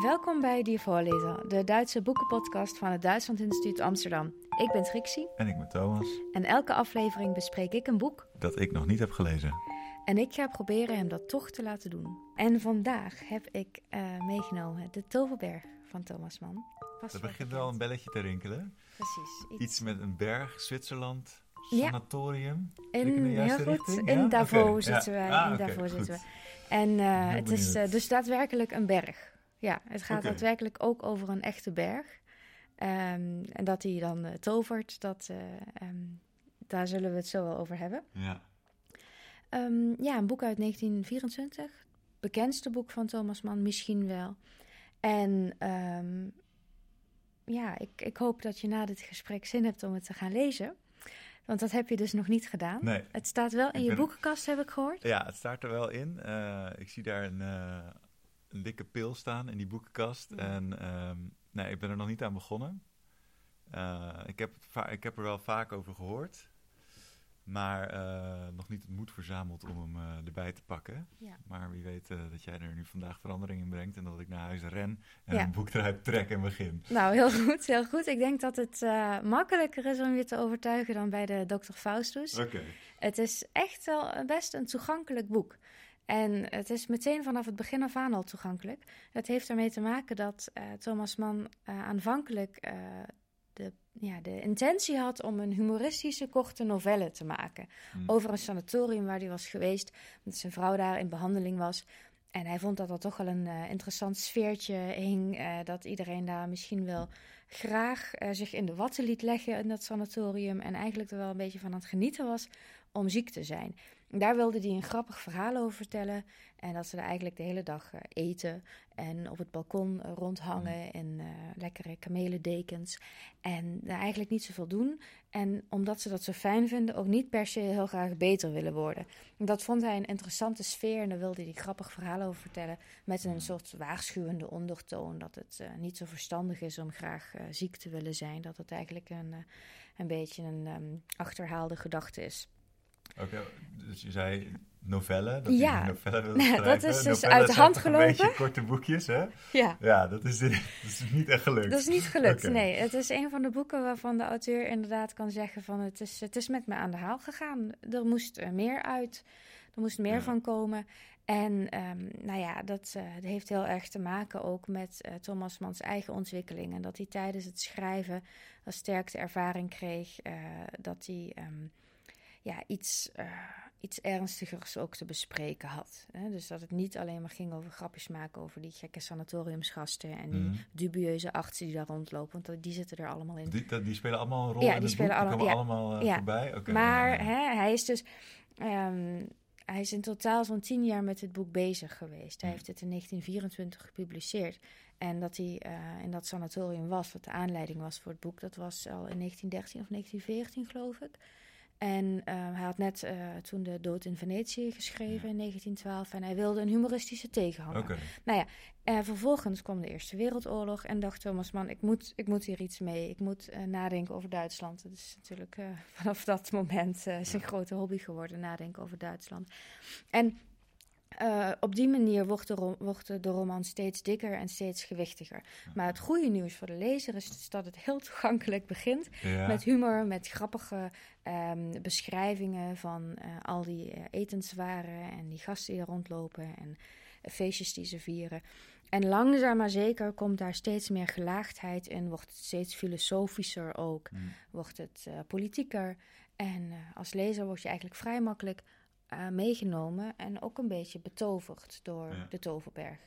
Welkom bij Die Voorlezer, de Duitse boekenpodcast van het Duitsland Instituut Amsterdam. Ik ben Trixie. En ik ben Thomas. En elke aflevering bespreek ik een boek. Dat ik nog niet heb gelezen. En ik ga proberen hem dat toch te laten doen. En vandaag heb ik uh, meegenomen De Toverberg van Thomas Mann. Er begint wel een belletje te rinkelen. Precies. Iets, iets met een berg, Zwitserland, sanatorium. Ja. In, heel goed. Richting? In ja? Davos okay. zitten wij. Ah, in okay, Davos zitten we. En uh, het is uh, dus daadwerkelijk een berg. Ja, het gaat okay. daadwerkelijk ook over een echte berg. Um, en dat hij dan uh, tovert, dat, um, daar zullen we het zo wel over hebben. Ja. Um, ja, een boek uit 1924. Bekendste boek van Thomas Mann, misschien wel. En ja, ik, ik hoop dat je na dit gesprek zin hebt om het te gaan lezen. Want dat heb je dus nog niet gedaan. Nee. Het staat wel in je boekenkast, heb ik gehoord. Ja, het staat er wel in. Uh, ik zie daar een, een, dikke pil staan in die boekenkast. Ja. En um, nee, ik ben er nog niet aan begonnen. Uh, ik, heb ik heb er wel vaak over gehoord. Maar uh, nog niet het moed verzameld om hem uh, erbij te pakken. Ja. Maar wie weet uh, dat jij er nu vandaag verandering in brengt. En dat ik naar huis ren en ja. een boek eruit trek en begin. Nou, heel goed, heel goed. Ik denk dat het makkelijker is om je te overtuigen dan bij de Dr. Faustus. Okay. Het is echt wel best een toegankelijk boek. En het is meteen vanaf het begin af aan al toegankelijk. Het heeft ermee te maken dat Thomas Mann aanvankelijk de, ja, de intentie had om een humoristische korte novelle te maken. Hmm. Over een sanatorium waar hij was geweest, omdat zijn vrouw daar in behandeling was. En hij vond dat er toch wel een interessant sfeertje hing. Dat iedereen daar misschien wel graag zich in de watten liet leggen in dat sanatorium. En eigenlijk er wel een beetje van aan het genieten was om ziek te zijn. Daar wilde hij een grappig verhaal over vertellen. En dat ze er eigenlijk de hele dag uh, eten en op het balkon uh, rondhangen Mm. in uh, lekkere kamelendekens. En daar eigenlijk niet zoveel doen. En omdat ze dat zo fijn vinden, ook niet per se heel graag beter willen worden. En dat vond hij een interessante sfeer en daar wilde hij grappig verhaal over vertellen. Met een soort waarschuwende ondertoon. Dat het uh, niet zo verstandig is om graag uh, ziek te willen zijn. Dat het eigenlijk een, een beetje een um, achterhaalde gedachte is. Oké, okay, dus je zei novelle, dat ja. je novelle wil nou, dat is dus uit de hand gelopen. Een beetje korte boekjes, hè? Ja. Ja, dat is, dat is niet echt gelukt. Dat is niet gelukt, okay. nee. Het is een van de boeken waarvan de auteur inderdaad kan zeggen van... het is, het is met me aan de haal gegaan. Er moest uh, meer uit, er moest meer ja. van komen. En um, nou ja, dat, uh, dat, heeft heel erg te maken ook met uh, Thomas Mans eigen ontwikkeling. En dat hij tijdens het schrijven een sterkte ervaring kreeg uh, dat hij um, ja, iets, uh, iets ernstigers ook te bespreken had. Hè? Dus dat het niet alleen maar ging over grapjes maken over die gekke sanatoriumsgasten en die Mhm. dubieuze artsen die daar rondlopen. Want die zitten er allemaal in. Die, die spelen allemaal een rol Ja, in die het spelen boek? Alle- ja. allemaal eh, Ja. voorbij? Maar hè, hij is dus. ehm, hij is in totaal zo'n tien jaar met dit boek bezig geweest. Hij Mm. heeft het in 1924 gepubliceerd. En dat hij eh, in dat sanatorium was, wat de aanleiding was voor het boek, dat was al in 1913 of 1914, geloof ik. En eh, hij had net eh, toen de Dood in Venetië geschreven Ja. in 1912 en hij wilde een humoristische tegenhanger. Nou ja, eh, vervolgens kwam de Eerste Wereldoorlog en dacht Thomas Mann, ik moet, ik moet hier iets mee. Ik moet nadenken over Duitsland. Dat is natuurlijk vanaf dat moment zijn grote hobby geworden, nadenken over Duitsland. En eh, op die manier wordt de, wordt de roman steeds dikker en steeds gewichtiger. Maar het goede nieuws voor de lezer is dus dat het heel toegankelijk begint. Ja. Met humor, met grappige ehm, beschrijvingen van eh, al die eh, etenswaren en die gasten die er rondlopen en feestjes die ze vieren. En langzaam maar zeker komt daar steeds meer gelaagdheid in, wordt het steeds filosofischer ook, Mm. wordt het politieker. En als lezer word je eigenlijk vrij makkelijk eh, meegenomen en ook een beetje betoverd door Ja. de Toverberg.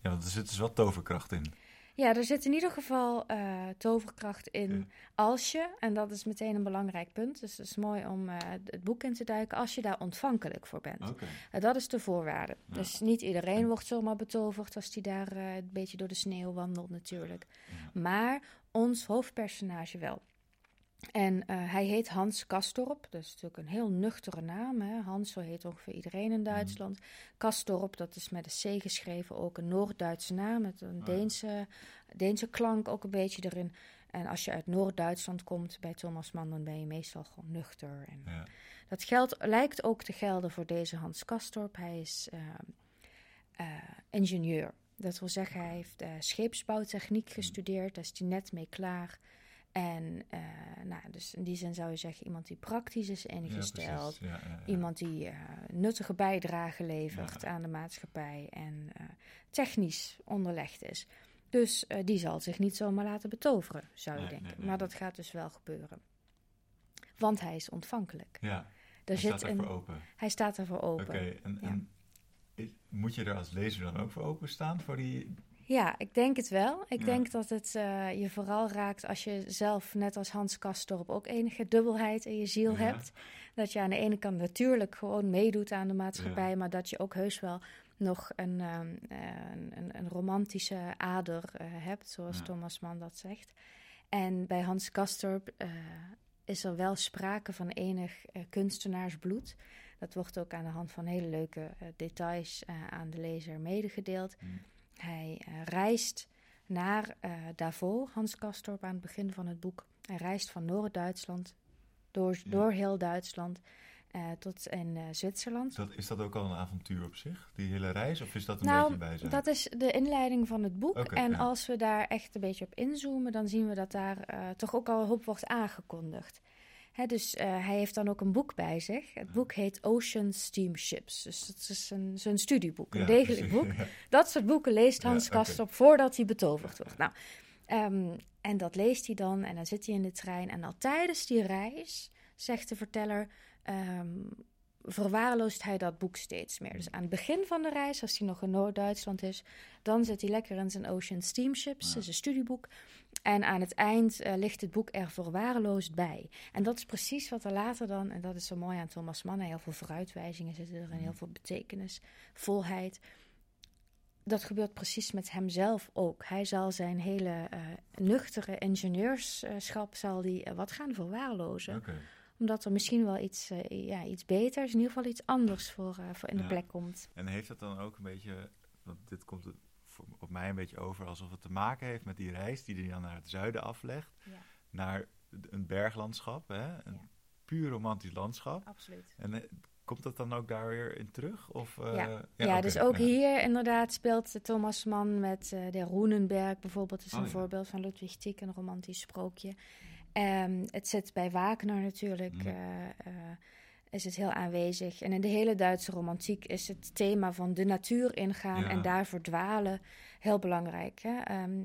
Ja, want er zit dus wat toverkracht in. Ja, er zit in ieder geval eh, toverkracht in Ja. als je, en dat is meteen een belangrijk punt, dus het is mooi om eh, het boek in te duiken, als je daar ontvankelijk voor bent. Oké. Uh, dat is de voorwaarde. Ja. Dus niet iedereen wordt zomaar betoverd als die daar een beetje door de sneeuw wandelt natuurlijk. Maar ons hoofdpersonage wel. En eh, hij heet Hans Kastorp. Dat is natuurlijk een heel nuchtere naam. Hè? Hans, zo heet ongeveer iedereen in Duitsland. Kastorp, dat is met een C geschreven, ook een Noord-Duitse naam. Met een Ah. Deense, Deense klank ook een beetje erin. En als je uit Noord-Duitsland komt bij Thomas Mann, dan ben je meestal gewoon nuchter. En Ja. dat geldt, lijkt ook te gelden voor deze Hans Kastorp. Hij is eh, eh, ingenieur. Dat wil zeggen, hij heeft uh, scheepsbouwtechniek Mm. gestudeerd. Daar is hij net mee klaar. En uh, nou, dus in die zin zou je zeggen, iemand die praktisch is ingesteld. Ja, ja, ja, iemand die uh, nuttige bijdrage levert aan de maatschappij. En uh, technisch onderlegd is. Dus die zal zich niet zomaar laten betoveren, zou je Nee, denken. nee, nee, maar dat gaat dus wel gebeuren. Want hij is ontvankelijk. Ja, Er hij zit staat ervoor open. Hij staat ervoor open. Oké, en, en moet je er als lezer dan ook voor openstaan? Voor die... Ja, ik denk het wel. Ik Ja. denk dat het eh, je vooral raakt als je zelf, net als Hans Kastorp, ook enige dubbelheid in je ziel Ja. hebt. Dat je aan de ene kant natuurlijk gewoon meedoet aan de maatschappij, maar dat je ook heus wel nog een, eh, een, een, een romantische ader eh, hebt, zoals. Thomas Mann dat zegt. En bij Hans Kastorp is er wel sprake van enig kunstenaarsbloed. Dat wordt ook aan de hand van hele leuke details aan de lezer medegedeeld. Mm. Hij eh, reist naar eh Davos, Hans Kastorp, aan het begin van het boek. Hij reist van Noord-Duitsland, door, Ja. door heel Duitsland, eh, tot in Zwitserland. Is dat, is dat ook al een avontuur op zich, die hele reis? Of is dat een Nou, beetje bij zijn? Dat is de inleiding van het boek. En ja. als we daar echt een beetje op inzoomen, dan zien we dat daar toch ook al een hoop wordt aangekondigd. Dus eh, hij heeft dan ook een boek bij zich. Het Ja. boek heet Ocean Steamships. Dus dat is een, zijn studieboek, een Ja, degelijk precies. boek. Ja. Dat soort boeken leest Ja, Hans oké. Kastorp voordat hij betoverd wordt. Nou, ehm, en dat leest hij dan en dan zit hij in de trein. En al tijdens die reis, zegt de verteller, ehm, verwaarloost hij dat boek steeds meer. Dus aan het begin van de reis, als hij nog in Noord-Duitsland is, dan zit hij lekker in zijn Ocean Steamships, Ja. dat is een studieboek. En aan het eind eh, ligt het boek er verwaarloosd bij. En dat is precies wat er later dan, en dat is zo mooi aan Thomas Mann, heel veel vooruitwijzingen zitten er en heel veel betekenis, volheid. Dat gebeurt precies met hemzelf ook. Hij zal zijn hele eh, nuchtere ingenieurschap zal die, eh, wat gaan verwaarlozen. Omdat er misschien wel iets, eh, ja, iets beters, in ieder geval iets anders voor, eh, voor in de plek komt. En heeft dat dan ook een beetje, want dit komt op mij een beetje over alsof het te maken heeft met die reis die hij dan naar het zuiden aflegt, Ja. naar een berglandschap, hè? een Ja. puur romantisch landschap. Absoluut. En eh, komt dat dan ook daar weer in terug? Of, Ja. Ja, dus ook ja. hier inderdaad speelt Thomas Mann met de Roenenberg bijvoorbeeld, is een Oh, ja. voorbeeld van Ludwig Tieck, een romantisch sprookje. Ehm, het zit bij Wagner natuurlijk, eh, is het heel aanwezig. En in de hele Duitse romantiek is het thema van de natuur ingaan Ja. en daar verdwalen heel belangrijk. Hè? Ehm,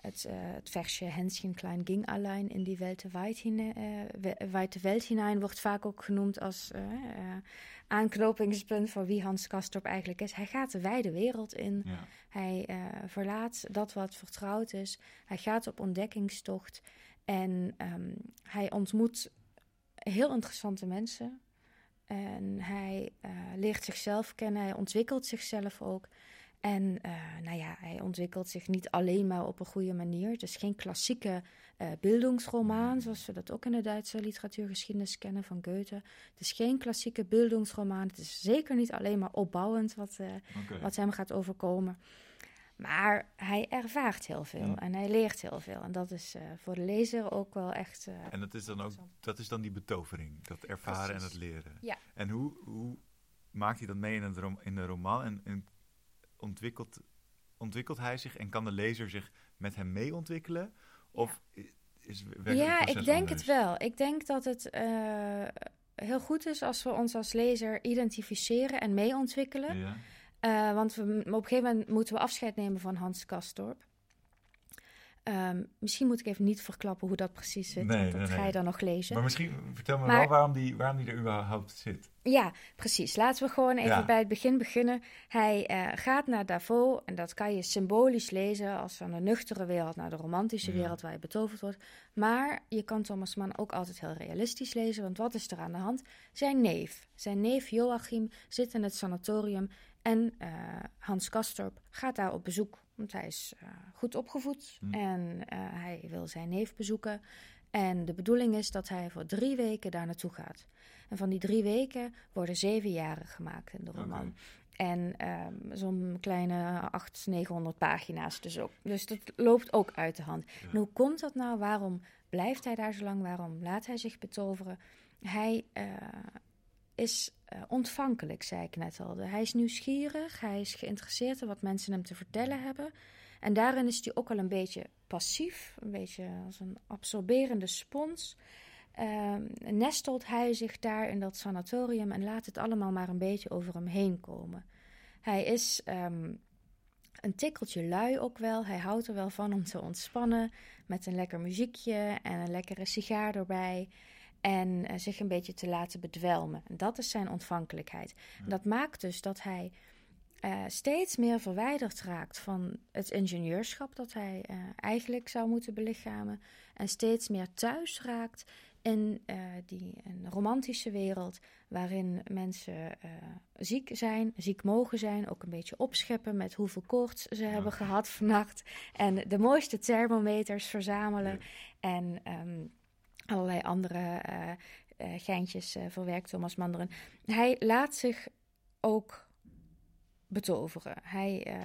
het, eh, het versje Hänschen klein ging allein in die weite weit hine- weite Welt hinein wordt vaak ook genoemd als eh, aanknopingspunt voor wie Hans Kastorp eigenlijk is. Hij gaat de wijde wereld in. Ja. Hij verlaat dat wat vertrouwd is. Hij gaat op ontdekkingstocht. En ehm, hij ontmoet heel interessante mensen. En hij eh, leert zichzelf kennen. Hij ontwikkelt zichzelf ook. En eh, nou ja, hij ontwikkelt zich niet alleen maar op een goede manier. Het is geen klassieke beeldingsroman, zoals we dat ook in de Duitse literatuurgeschiedenis kennen van Goethe. Het is geen klassieke beeldingsroman. Het is zeker niet alleen maar opbouwend wat, wat hem gaat overkomen. Maar hij ervaart heel veel Ja. en hij leert heel veel. En dat is eh, voor de lezer ook wel echt. eh, En dat is dan ook, dat is dan die betovering, dat ervaren en het leren. Ja. En hoe, hoe maakt hij dat mee in, het rom- in de roman en, en ontwikkelt, ontwikkelt hij zich en kan de lezer zich met hem mee ontwikkelen? Of i- is ja, ik denk anders? het wel. Ik denk dat het eh, heel goed is als we ons als lezer identificeren en mee ontwikkelen. Ja. Eh, want we, op een gegeven moment moeten we afscheid nemen van Hans Kastorp. Ehm, misschien moet ik even niet verklappen hoe dat precies zit. Nee, want dat nee, ga nee. je dan nog lezen. Maar misschien vertel me Maar- wel waarom die, waarom die er überhaupt zit. Ja, precies. Laten we gewoon even Ja. bij het begin beginnen. Hij eh, gaat naar Davos en dat kan je symbolisch lezen als van de nuchtere wereld naar de romantische Ja. wereld waar je betoverd wordt. Maar je kan Thomas Mann ook altijd heel realistisch lezen, want wat is er aan de hand? Zijn neef, zijn neef Joachim zit in het sanatorium en eh, Hans Kastorp gaat daar op bezoek. Want hij is eh, goed opgevoed Hm. en eh, hij wil zijn neef bezoeken. En de bedoeling is dat hij voor drie weken daar naartoe gaat. En van die drie weken worden zeven jaren gemaakt in de roman. En ehm, zo'n kleine 800, 900 pagina's dus ook. Dus dat loopt ook uit de hand. Ja. En hoe komt dat nou? Waarom blijft hij daar zo lang? Waarom laat hij zich betoveren? Hij, is ontvankelijk, zei ik net al. Hij is nieuwsgierig, hij is geïnteresseerd in wat mensen hem te vertellen hebben. En daarin is hij ook al een beetje passief, een beetje als een absorberende spons. Uh, nestelt hij zich daar in dat sanatorium en laat het allemaal maar een beetje over hem heen komen. Hij is um, een tikkeltje lui ook wel. Hij houdt er wel van om te ontspannen met een lekker muziekje en een lekkere sigaar erbij. En uh, zich een beetje te laten bedwelmen. En dat is zijn ontvankelijkheid. En dat maakt dus dat hij uh, steeds meer verwijderd raakt van het ingenieurschap dat hij uh, eigenlijk zou moeten belichamen. En steeds meer thuis raakt in uh, die een romantische wereld waarin mensen ziek zijn, ziek mogen zijn, ook een beetje opscheppen met hoeveel koorts ze hebben gehad vannacht. En de mooiste thermometers verzamelen en um, allerlei andere geintjes verwerkt Thomas Manderen. Hij laat zich ook betoveren. Hij,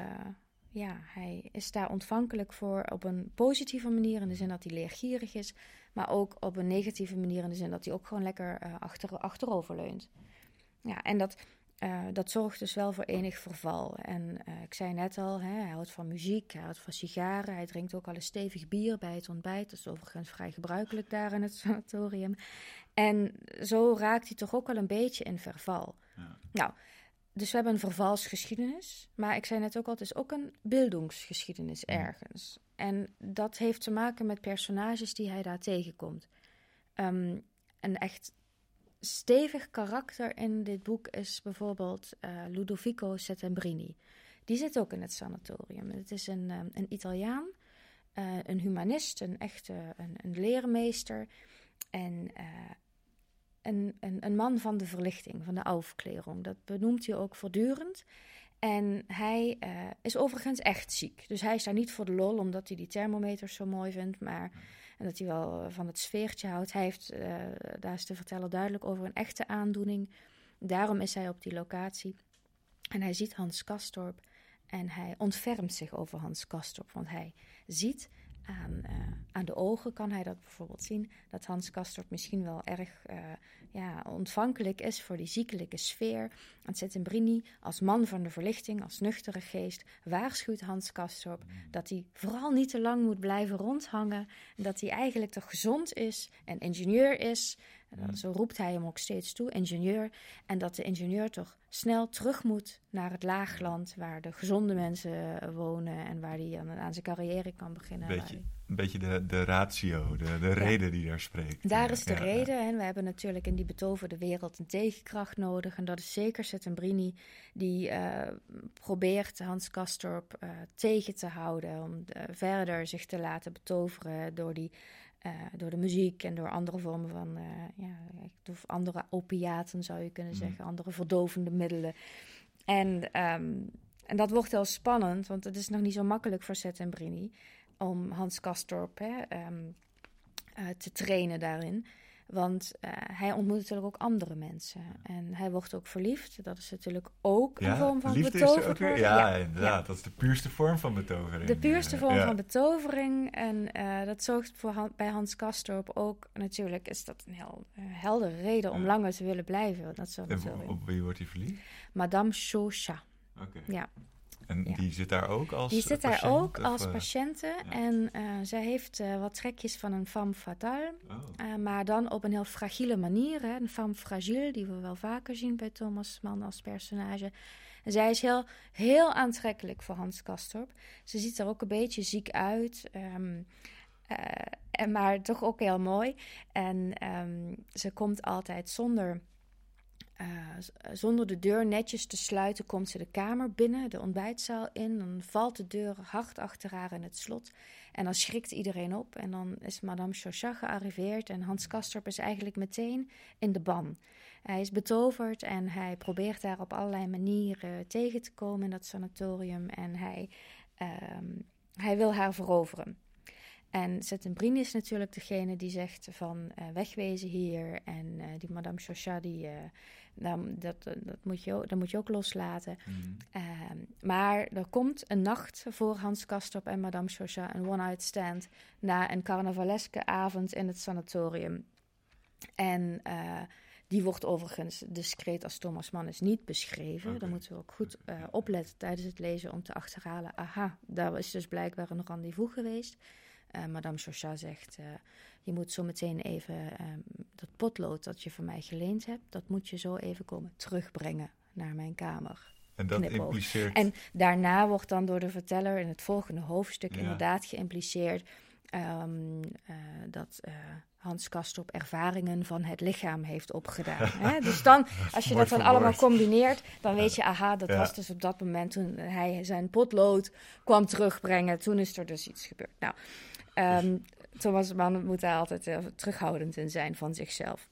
ja, hij is daar ontvankelijk voor op een positieve manier, in de zin dat hij leergierig is, maar ook op een negatieve manier, in de zin dat hij ook gewoon lekker achter, achterover leunt. Ja, en dat, uh, dat zorgt dus wel voor enig verval. En ik zei net al, hè, hij houdt van muziek, hij houdt van sigaren, hij drinkt ook al een stevig bier bij het ontbijt. Dat is overigens vrij gebruikelijk daar in het sanatorium. En zo raakt hij toch ook wel een beetje in verval. Ja. Nou, dus we hebben een vervalsgeschiedenis. Maar ik zei net ook al, het is ook een beeldingsgeschiedenis ergens. En dat heeft te maken met personages die hij daar tegenkomt. Um, een echt stevig karakter in dit boek is bijvoorbeeld uh, Ludovico Settembrini. Die zit ook in het sanatorium. Het is een, um, een Italiaan, uh, een humanist, een echte een, een leermeester. En uh, een, een, een man van de verlichting, van de aufklärung. Dat benoemt hij ook voortdurend. En hij is overigens echt ziek. Dus hij is daar niet voor de lol, omdat hij die thermometers zo mooi vindt. Maar en dat hij wel van het sfeertje houdt. Hij heeft, uh, daar is te vertellen, duidelijk over een echte aandoening. Daarom is hij op die locatie. En hij ziet Hans Kastorp. En hij ontfermt zich over Hans Kastorp. Want hij ziet aan, uh, aan de ogen kan hij dat bijvoorbeeld zien. Dat Hans Kastorp misschien wel erg uh, ja, ontvankelijk is voor die ziekelijke sfeer. En Settembrini als man van de verlichting, als nuchtere geest, waarschuwt Hans Kastorp dat hij vooral niet te lang moet blijven rondhangen. En dat hij eigenlijk toch gezond is en ingenieur is. En zo roept hij hem ook steeds toe, ingenieur. En dat de ingenieur toch snel terug moet naar het laagland waar de gezonde mensen wonen en waar hij aan, aan zijn carrière kan beginnen. Beetje, een beetje de, de ratio, de, de reden die daar spreekt. Daar is de ja, reden. En we hebben natuurlijk in die betoverde wereld een tegenkracht nodig. En dat is zeker Settembrini, die uh, probeert Hans Kastorp uh, tegen te houden. Om verder zich te laten betoveren door, die, door de muziek en door andere vormen van ja, andere opiaten, zou je kunnen zeggen. Mm. Andere verdovende middelen. En, um, en dat wordt heel spannend, want het is nog niet zo makkelijk voor Settembrini om Hans Kastorp hè, um, uh, te trainen daarin. Want uh, hij ontmoet natuurlijk ook andere mensen. En hij wordt ook verliefd. Dat is natuurlijk ook ja, een vorm van liefde betovering. Is ook weer, ja, ja, inderdaad. Dat is de puurste vorm van betovering. De puurste vorm van betovering. En uh, dat zorgt voor Han bij Hans Kastorp ook... Natuurlijk is dat een heel heldere reden om langer te willen blijven. Dat en op, op wie wordt hij verliefd? Madame Chauchat. Oké. Okay. Ja. En ja. die zit daar ook als Die zit patiënt, daar ook of, als uh, patiënte. Ja. En uh, zij heeft uh, wat trekjes van een femme fatale. Oh. maar dan op een heel fragiele manier. Hè? Een femme fragile, die we wel vaker zien bij Thomas Mann als personage. En zij is heel, heel aantrekkelijk voor Hans Kastorp. Ze ziet er ook een beetje ziek uit. Um, en maar toch ook heel mooi. En um, ze komt altijd zonder... Uh, zonder de deur netjes te sluiten komt ze de kamer binnen, de ontbijtzaal in. Dan valt de deur hard achter haar in het slot. En dan schrikt iedereen op. En dan is Madame Chauchat gearriveerd. En Hans Kastorp is eigenlijk meteen in de ban. Hij is betoverd en hij probeert daar op allerlei manieren tegen te komen in dat sanatorium. En hij, um, hij wil haar veroveren. En Settembrini is natuurlijk degene die zegt van uh, wegwezen hier. En die Madame Chauchat, die, dan, dat, dat, moet je ook, dat moet je ook loslaten. Mm. maar er komt een nacht voor Hans Kastorp en Madame Chauchat een one-night stand... na een carnavaleske avond in het sanatorium. En Die wordt overigens discreet als Thomas Mann is niet beschreven. Oké. Dan moeten we ook goed eh, opletten tijdens het lezen om te achterhalen. Aha, daar is dus blijkbaar een rendezvous geweest. Eh, Madame Chauchat zegt, eh, je moet zo meteen even ehm, dat potlood dat je van mij geleend hebt, dat moet je zo even komen terugbrengen naar mijn kamer. En dat knipoog. impliceert... En daarna wordt dan door de verteller in het volgende hoofdstuk Ja. inderdaad geïmpliceerd ehm, eh, dat eh, Hans Kastrop ervaringen van het lichaam heeft opgedaan. Hè? Dus dan, als je dat dan allemaal combineert, dan weet je, aha, dat Ja. was dus op dat moment toen hij zijn potlood kwam terugbrengen. Toen is er dus iets gebeurd. Nou, ehm, Thomas Mann moet daar altijd eh, terughoudend in zijn van zichzelf.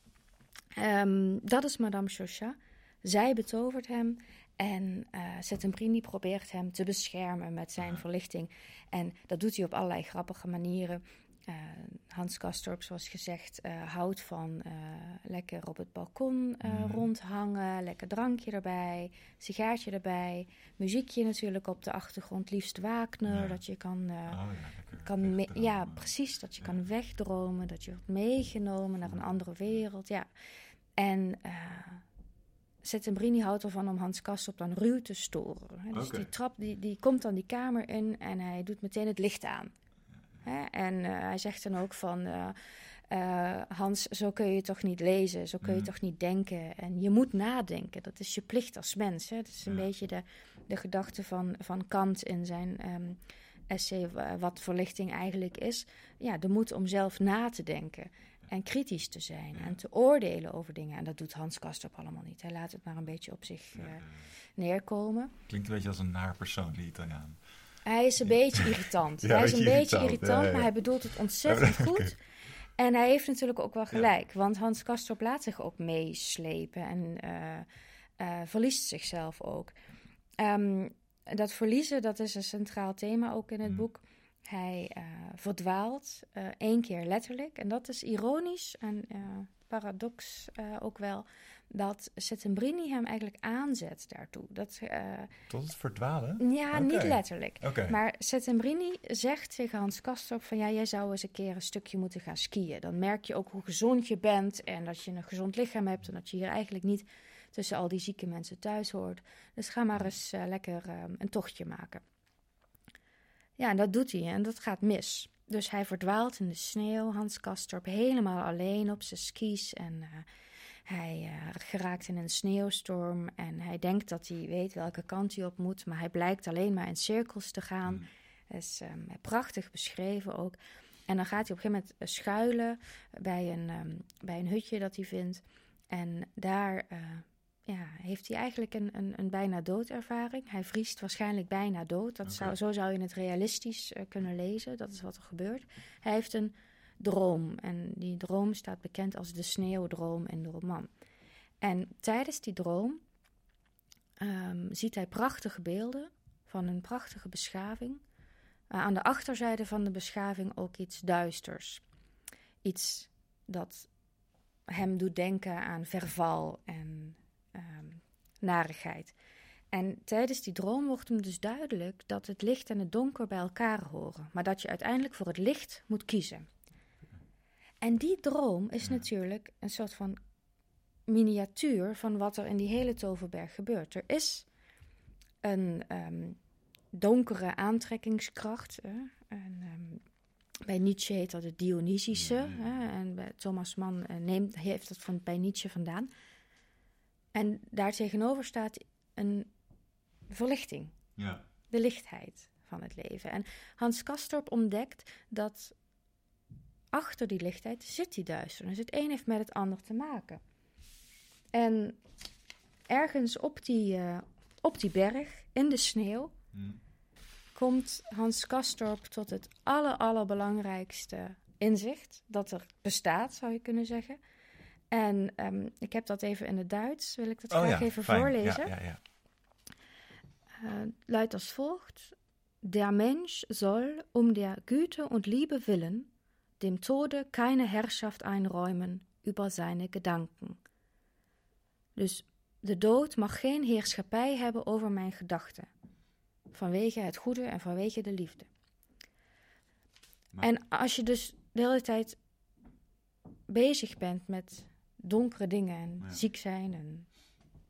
Ehm, dat is Madame Chauchat. Zij betovert hem en eh Settembrini probeert hem te beschermen met zijn verlichting. En dat doet hij op allerlei grappige manieren. Eh, Hans Kastorp, zoals gezegd, eh, houdt van lekker op het balkon Mhm. rondhangen, lekker drankje erbij, sigaartje erbij, muziekje natuurlijk op de achtergrond, liefst Wagner, Ja. dat je kan Oh ja, kan me- ja, precies. Dat je Ja. kan wegdromen, dat je wordt meegenomen naar een andere wereld. Ja. En Settembrini houdt ervan om Hans Kastrop dan ruw te storen. Hè. Dus die trap die, die komt dan die kamer in en hij doet meteen het licht aan. Hè. En eh, hij zegt dan ook van... eh, eh, Hans, zo kun je toch niet lezen, zo kun je Mhm. toch niet denken. En je moet nadenken, dat is je plicht als mens. Hè? Dat is een Ja. beetje de, de gedachte van, van Kant in zijn ehm, essay wa- wat verlichting eigenlijk is. Ja, de moed om zelf na te denken en kritisch te zijn en te oordelen over dingen. En dat doet Hans Kastrop allemaal niet. Hij laat het maar een beetje op zich eh, neerkomen. Klinkt een beetje als een naar persoon, die Italiaan. Hij is een beetje irritant. Ja, hij is een beetje irritant, irritant, ja, ja. maar hij bedoelt het ontzettend goed. En hij heeft natuurlijk ook wel gelijk, want Hans Kastrop laat zich ook meeslepen en eh, eh, verliest zichzelf ook. Ehm, dat verliezen, dat is een centraal thema ook in het Mm. boek. Hij eh, verdwaalt eh, één keer letterlijk. En dat is ironisch en eh, paradox ook wel. Dat Settembrini hem eigenlijk aanzet daartoe. Dat, Tot het verdwalen? ja, niet letterlijk. Maar Settembrini zegt tegen Hans Kastrop van ja, jij zou eens een keer een stukje moeten gaan skiën. Dan merk je ook hoe gezond je bent en dat je een gezond lichaam hebt en dat je hier eigenlijk niet tussen al die zieke mensen thuis hoort. Dus ga maar eens lekker een tochtje maken. Ja, en dat doet hij en dat gaat mis. Dus hij verdwaalt in de sneeuw, Hans Kastrop helemaal alleen op zijn skis en eh, hij eh, geraakt in een sneeuwstorm en hij denkt dat hij weet welke kant hij op moet, maar hij blijkt alleen maar in cirkels te gaan. Mm. Dat is ehm, prachtig beschreven ook. En dan gaat hij op een gegeven moment eh, schuilen bij een, ehm, bij een hutje dat hij vindt. En daar ja, heeft hij eigenlijk een, een, een bijna doodervaring. Hij vriest waarschijnlijk bijna dood. Dat zou, zo zou je het realistisch eh, kunnen lezen. Dat is wat er gebeurt. Hij heeft een droom. En die droom staat bekend als de sneeuwdroom in de roman. En tijdens die droom ehm, ziet hij prachtige beelden van een prachtige beschaving. Maar aan de achterzijde van de beschaving ook iets duisters. Iets dat hem doet denken aan verval en narigheid. En tijdens die droom wordt hem dus duidelijk dat het licht en het donker bij elkaar horen, maar dat je uiteindelijk voor het licht moet kiezen. En die droom is natuurlijk een soort van miniatuur van wat er in die hele Toverberg gebeurt. Er is een ehm, donkere aantrekkingskracht. Hè? En, ehm, bij Nietzsche heet dat het Dionysische. Ja. Hè? En bij Thomas Mann eh, neemt, heeft dat van, bij Nietzsche vandaan. En daartegenover staat een verlichting Ja. de lichtheid van het leven. En Hans Kastorp ontdekt dat achter die lichtheid zit die duisternis. Het een heeft met het ander te maken. En ergens op die, eh, op die berg, in de sneeuw, Mm. komt Hans Kastorp tot het aller, allerbelangrijkste inzicht dat er bestaat, zou je kunnen zeggen. En ehm, ik heb dat even in het Duits, wil ik dat Oh graag ja, even fijn. voorlezen. Ja, ja, ja. äh, luidt als volgt: Der Mensch soll um der Güte und Liebe willen dem Tode keine Herrschaft einräumen über seine Gedanken. Dus de dood mag geen heerschappij hebben over mijn gedachten, vanwege het goede en vanwege de liefde. Maar- En als je dus de hele tijd bezig bent met donkere dingen en ziek zijn en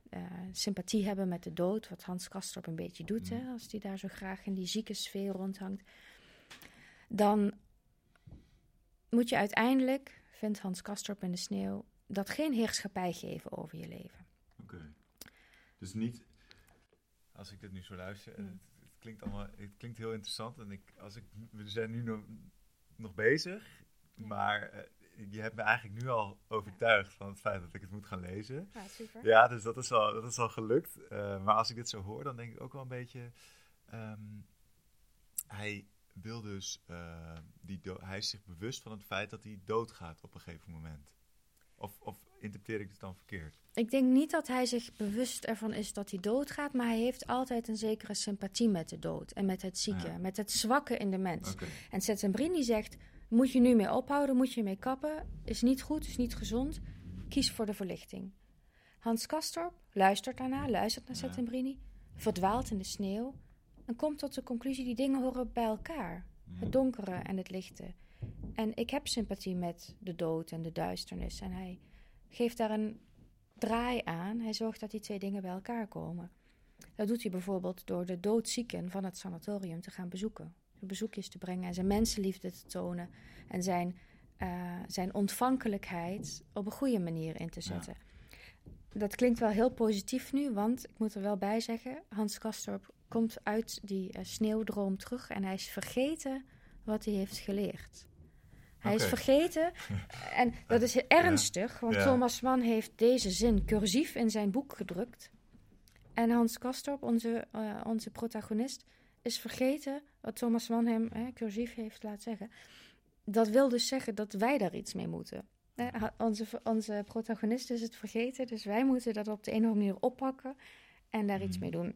uh, sympathie hebben met de dood, wat Hans Kastrop een beetje doet, hè, als hij daar zo graag in die zieke sfeer rondhangt, dan moet je uiteindelijk, vindt Hans Kastrop in de sneeuw, dat geen heerschappij geven over je leven. Oké. Dus niet, als ik dit nu zo luister, het, het, klinkt allemaal, het klinkt heel interessant en ik, als ik, we zijn nu nog, nog bezig, maar uh, je hebt me eigenlijk nu al overtuigd van het feit dat ik het moet gaan lezen. Ja, super. Ja, dus dat is al, dat is al gelukt. Uh, maar als ik dit zo hoor, dan denk ik ook wel een beetje. Um, hij wil dus. Uh, die hij is zich bewust van het feit dat hij doodgaat op een gegeven moment. Of, of interpreteer ik het dan verkeerd? Ik denk niet dat hij zich bewust ervan is dat hij doodgaat, maar hij heeft altijd een zekere sympathie met de dood en met het zieke, ja. met het zwakke in de mens. Okay. En Setzembrini zegt: moet je nu mee ophouden, moet je mee kappen, is niet goed, is niet gezond. Kies voor de verlichting. Hans Kastorp luistert daarna, luistert naar Settembrini, verdwaalt in de sneeuw en komt tot de conclusie: die dingen horen bij elkaar. Het donkere en het lichte. En ik heb sympathie met de dood en de duisternis. En hij geeft daar een draai aan. Hij zorgt dat die twee dingen bij elkaar komen. Dat doet hij bijvoorbeeld door de doodzieken van het sanatorium te gaan bezoeken. Bezoekjes te brengen en zijn mensenliefde te tonen. En zijn, uh, zijn ontvankelijkheid op een goede manier in te zetten. Ja. Dat klinkt wel heel positief nu, want ik moet er wel bij zeggen: Hans Kastorp komt uit die uh, sneeuwdroom terug en hij is vergeten wat hij heeft geleerd. Hij okay. is vergeten, en dat is ernstig, want ja. Thomas Mann heeft deze zin cursief in zijn boek gedrukt. En Hans Kastorp, onze, uh, onze protagonist, is vergeten wat Thomas Mann hem hè, cursief heeft laten zeggen. Dat wil dus zeggen dat wij daar iets mee moeten. Hè, onze, onze protagonist is het vergeten, dus wij moeten dat op de een of andere manier oppakken en daar iets mee doen.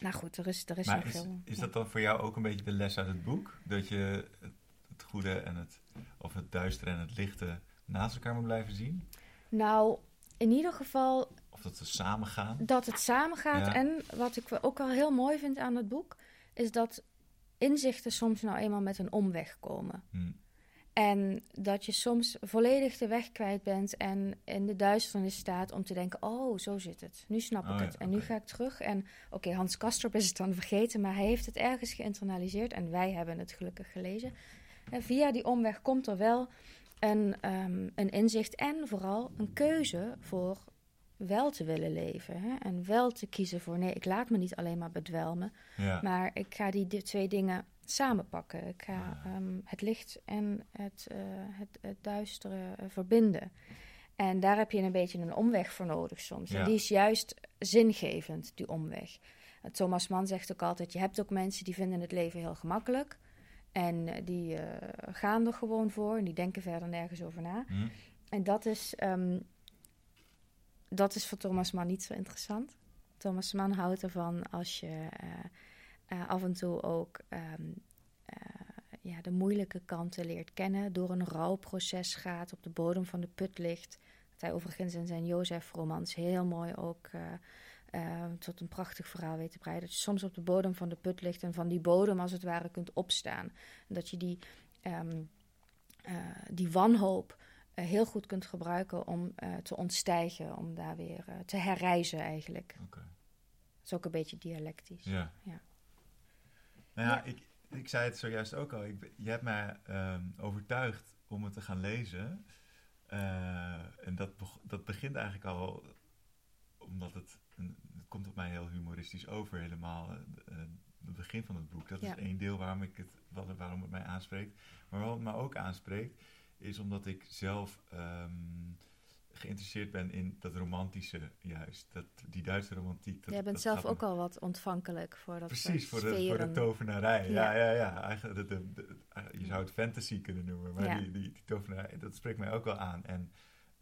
Nou goed, er is, er is maar nog is, veel. Is dat dan voor jou ook een beetje de les uit het boek? Dat je het, het goede en het, of het duistere en het lichte naast elkaar moet blijven zien? Nou, in ieder geval. Of dat ze samen gaan? Dat het samen gaat. Ja. En wat ik ook wel heel mooi vind aan het boek, is dat inzichten soms nou eenmaal met een omweg komen.Hm. En dat je soms volledig de weg kwijt bent en in de duisternis staat om te denken: oh, zo zit het. Nu snap ik Oh ja, het. En nu ga ik terug. En oké, Hans Kastrop is het dan vergeten, maar hij heeft het ergens geïnternaliseerd en wij hebben het gelukkig gelezen. En via die omweg komt er wel een, ehm, een inzicht en vooral een keuze voor wel te willen leven. Hè? En wel te kiezen voor nee, ik laat me niet alleen maar bedwelmen, Ja. maar ik ga die di- twee dingen samenpakken. Ik ga ehm, het licht en het, eh, het, het duistere eh, verbinden. En daar heb je een beetje een omweg voor nodig soms. Ja. En die is juist zingevend, die omweg. Uh, Thomas Mann zegt ook altijd: je hebt ook mensen die vinden het leven heel gemakkelijk. En eh, die gaan er gewoon voor en die denken verder nergens over na. Hm. En dat is, ehm, dat is voor Thomas Mann niet zo interessant. Thomas Mann houdt ervan als je eh, eh, af en toe ook ehm, eh, ja, de moeilijke kanten leert kennen. Door een rouwproces gaat, op de bodem van de put ligt. Dat hij overigens in zijn Jozef-romans heel mooi ook tot een prachtig verhaal weet te breiden. Dat je soms op de bodem van de put ligt en van die bodem als het ware kunt opstaan. Dat je die, ehm, eh, die wanhoop heel goed kunt gebruiken om eh, te ontstijgen, om daar weer eh, te herreizen eigenlijk. Oké. Dat is ook een beetje dialectisch. Ja. Ja. Nou ja, Ja. Ik, ik zei het zojuist ook al. Ik, je hebt mij ehm, overtuigd om het te gaan lezen. Eh, en dat, dat begint eigenlijk al omdat het, het komt op mij heel humoristisch over helemaal. eh, eh, het begin van het boek. Dat Ja. is één deel waarom, ik het, waarom het mij aanspreekt. Maar wat het me ook aanspreekt, is omdat ik zelf ehm, geïnteresseerd ben in dat romantische juist. Dat, die Duitse romantiek. Dat, Jij bent dat zelf me- ook al wat ontvankelijk voor dat Precies, voor de, voor de tovenarij. Ja, Ja. ja, ja. Eigenlijk, de, de, de- je zou het fantasy kunnen noemen, maar Ja. die, die, die tovenarij, dat spreekt mij ook wel aan. En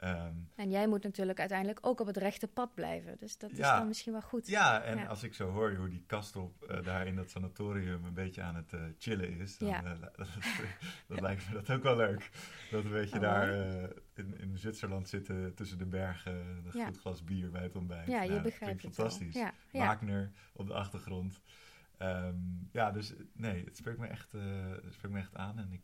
ehm, En jij moet natuurlijk uiteindelijk ook op het rechte pad blijven. Dus dat is dan misschien wel goed. ja, en Ja. als ik zo hoor hoe die Kastrop eh, daar in dat sanatorium een beetje aan het eh, chillen is, dan Ja. eh, dat, dat lijkt me dat ook wel leuk. Dat een beetje Oh, daar eh, in, in Zwitserland zitten tussen de bergen, een goed glas bier bij het ontbijt. Ja, je Nou, begrijpt het fantastisch. Wagner op de achtergrond. Ehm, ja, dus nee, het spreekt me echt, het spreekt me echt aan en ik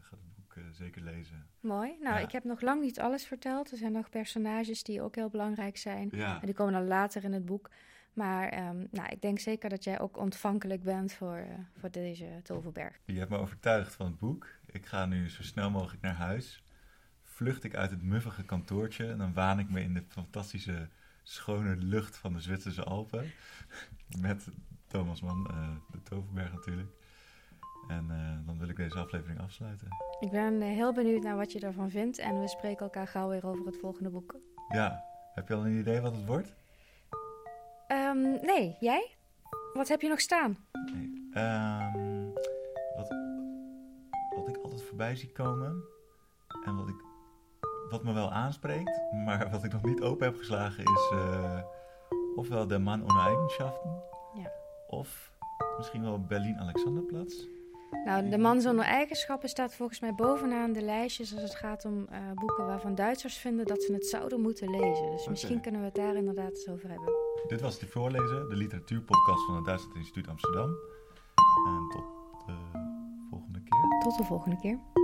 ga het boek zeker lezen. Mooi. Nou, Ja. ik heb nog lang niet alles verteld. Er zijn nog personages die ook heel belangrijk zijn. Ja, En die komen dan later in het boek. Maar ehm, nou, ik denk zeker dat jij ook ontvankelijk bent voor, eh, voor deze Toverberg. je hebt me overtuigd van het boek. Ik ga nu zo snel mogelijk naar huis. Vlucht ik uit het muffige kantoortje en dan waan ik me in de fantastische schone lucht van de Zwitserse Alpen. Met Thomas Mann, eh, de Toverberg natuurlijk. En eh, dan wil ik deze aflevering afsluiten. Ik ben eh, heel benieuwd naar wat je ervan vindt. En we spreken elkaar gauw weer over het volgende boek. Ja, heb je al een idee wat het wordt? Ehm, nee, jij? Wat heb je nog staan? Nee. Ehm, wat, wat ik altijd voorbij zie komen en wat, ik, wat me wel aanspreekt, maar wat ik nog niet open heb geslagen is eh, ofwel de Man ohne Eigenschaften Ja. of misschien wel Berlin-Alexanderplatz. Nou, De Man zonder eigenschappen staat volgens mij bovenaan de lijstjes als het gaat om eh, boeken waarvan Duitsers vinden dat ze het zouden moeten lezen. Dus misschien kunnen we het daar inderdaad eens over hebben. Dit was de voorlezen, de literatuurpodcast van het Duitsland Instituut Amsterdam. En tot de volgende keer. Tot de volgende keer.